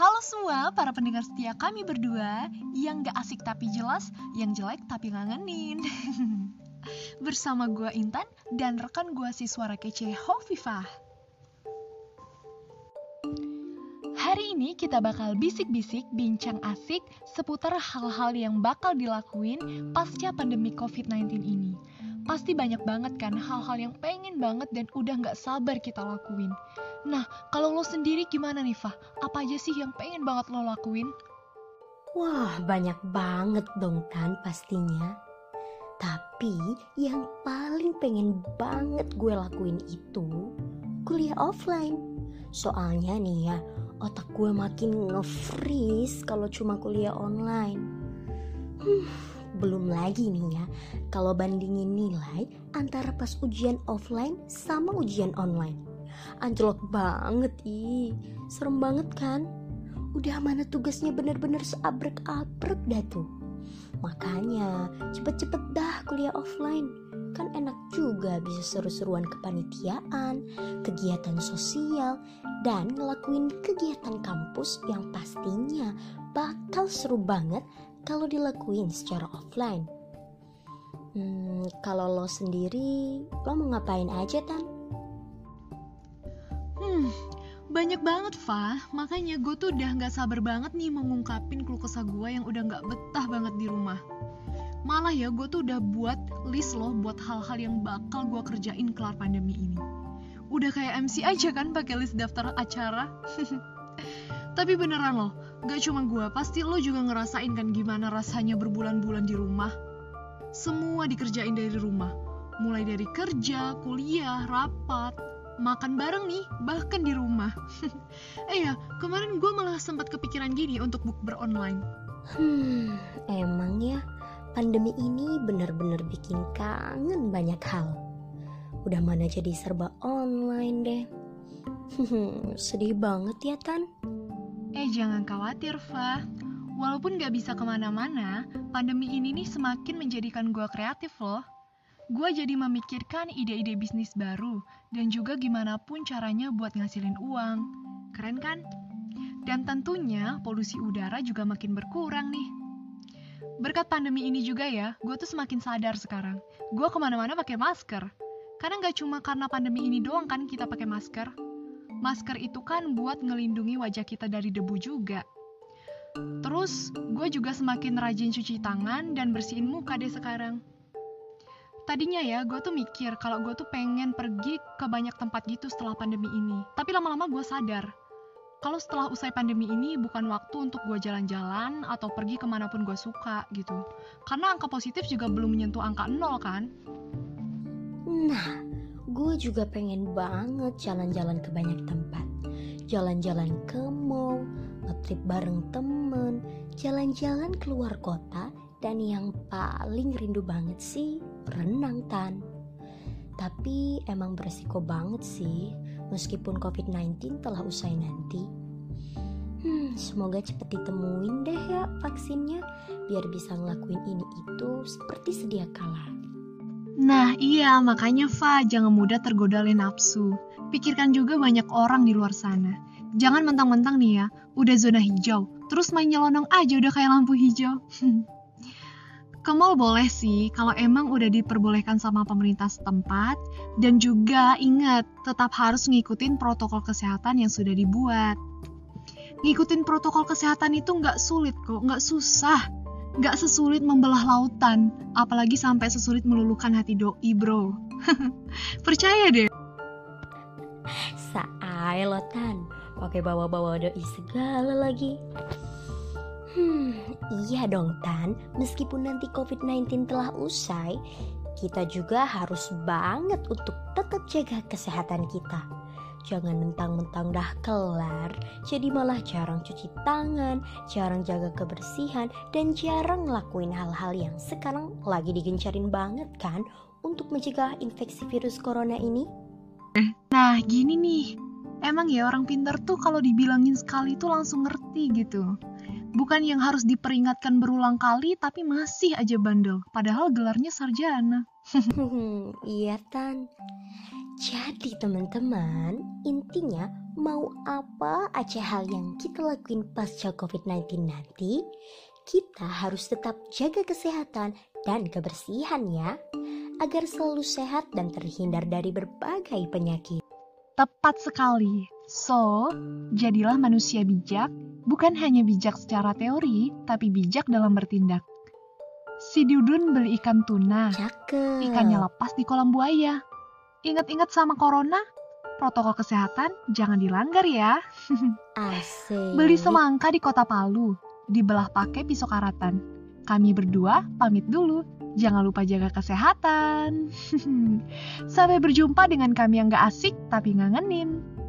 Halo semua para pendengar setia kami berdua yang gak asik tapi jelas, yang jelek tapi ngangenin. Bersama gue Intan dan rekan gue si suara kece Hovifah. Hari ini kita bakal bisik-bisik bincang asik seputar hal-hal yang bakal dilakuin pasca pandemi COVID-19 ini. Pasti banyak banget kan hal-hal yang pengen banget dan udah gak sabar kita lakuin. Nah, kalau lo sendiri gimana nih, Fah? Apa aja sih yang pengen banget lo lakuin? Wah, banyak banget dong Tan pastinya. Tapi yang paling pengen banget gue lakuin itu kuliah offline. Soalnya nih ya, otak gue makin nge-freeze kalau cuma kuliah online. Hmm, belum lagi nih ya, kalau bandingin nilai antara pas ujian offline sama ujian online anjlok banget ih serem banget kan udah mana tugasnya bener-bener seabrek-abrek dah tuh makanya cepet-cepet dah kuliah offline kan enak juga bisa seru-seruan kepanitiaan, kegiatan sosial, dan ngelakuin kegiatan kampus yang pastinya bakal seru banget kalau dilakuin secara offline. Hmm, kalau lo sendiri, lo mau ngapain aja, Tan? Banyak banget, Fa. Makanya gue tuh udah gak sabar banget nih mengungkapin keluh kesah gue yang udah gak betah banget di rumah. Malah ya, gue tuh udah buat list loh buat hal-hal yang bakal gue kerjain kelar pandemi ini. Udah kayak MC aja kan pakai list daftar acara. Tapi beneran loh, gak cuma gue, pasti lo juga ngerasain kan gimana rasanya berbulan-bulan di rumah. Semua dikerjain dari rumah, mulai dari kerja, kuliah, rapat, makan bareng nih, bahkan di rumah. eh ya, kemarin gue malah sempat kepikiran gini untuk bukber online. Hmm, emang ya, pandemi ini benar-benar bikin kangen banyak hal. Udah mana jadi serba online deh. Sedih banget ya, Tan. Eh, jangan khawatir, Fa. Walaupun gak bisa ke mana-mana, pandemi ini nih semakin menjadikan gue kreatif loh gue jadi memikirkan ide-ide bisnis baru dan juga gimana pun caranya buat ngasilin uang. Keren kan? Dan tentunya polusi udara juga makin berkurang nih. Berkat pandemi ini juga ya, gue tuh semakin sadar sekarang. Gue ke mana-mana pakai masker. Karena nggak cuma karena pandemi ini doang kan kita pakai masker. Masker itu kan buat ngelindungi wajah kita dari debu juga. Terus, gue juga semakin rajin cuci tangan dan bersihin muka deh sekarang tadinya ya gue tuh mikir kalau gue tuh pengen pergi ke banyak tempat gitu setelah pandemi ini. Tapi lama-lama gue sadar kalau setelah usai pandemi ini bukan waktu untuk gue jalan-jalan atau pergi ke mana pun gue suka gitu. Karena angka positif juga belum menyentuh angka nol kan? Nah gue juga pengen banget jalan-jalan ke banyak tempat. Jalan-jalan ke mall ngetrip bareng temen jalan-jalan keluar kota dan yang paling rindu banget sih renang tan. Tapi emang beresiko banget sih meskipun COVID-19 telah usai nanti. Hmm, semoga cepet ditemuin deh ya vaksinnya biar bisa ngelakuin ini itu seperti sedia kala. Nah iya makanya Fa jangan mudah tergoda oleh nafsu. Pikirkan juga banyak orang di luar sana. Jangan mentang-mentang nih ya, udah zona hijau, terus main nyelonong aja udah kayak lampu hijau. Ke mall boleh sih kalau emang udah diperbolehkan sama pemerintah setempat dan juga ingat tetap harus ngikutin protokol kesehatan yang sudah dibuat. Ngikutin protokol kesehatan itu nggak sulit kok, nggak susah. Nggak sesulit membelah lautan, apalagi sampai sesulit meluluhkan hati doi bro. Percaya deh. Saai lotan, pakai bawa-bawa doi segala lagi. Hmm, iya dong Tan, meskipun nanti COVID-19 telah usai, kita juga harus banget untuk tetap jaga kesehatan kita. Jangan mentang-mentang dah kelar, jadi malah jarang cuci tangan, jarang jaga kebersihan, dan jarang ngelakuin hal-hal yang sekarang lagi digencarin banget kan untuk mencegah infeksi virus corona ini. Nah, gini nih, emang ya orang pintar tuh kalau dibilangin sekali tuh langsung ngerti gitu. Bukan yang harus diperingatkan berulang kali tapi masih aja bandel. Padahal gelarnya sarjana. iya Tan. Jadi teman-teman, intinya mau apa aja hal yang kita lakuin pasca COVID-19 nanti, kita harus tetap jaga kesehatan dan kebersihan ya, agar selalu sehat dan terhindar dari berbagai penyakit. Tepat sekali. So, jadilah manusia bijak, bukan hanya bijak secara teori, tapi bijak dalam bertindak. Si Dudun beli ikan tuna, Cakep. ikannya lepas di kolam buaya. Ingat-ingat sama corona, protokol kesehatan jangan dilanggar ya. Asik. Beli semangka di kota Palu, dibelah pakai pisau karatan. Kami berdua pamit dulu, jangan lupa jaga kesehatan. Sampai berjumpa dengan kami yang gak asik tapi ngangenin.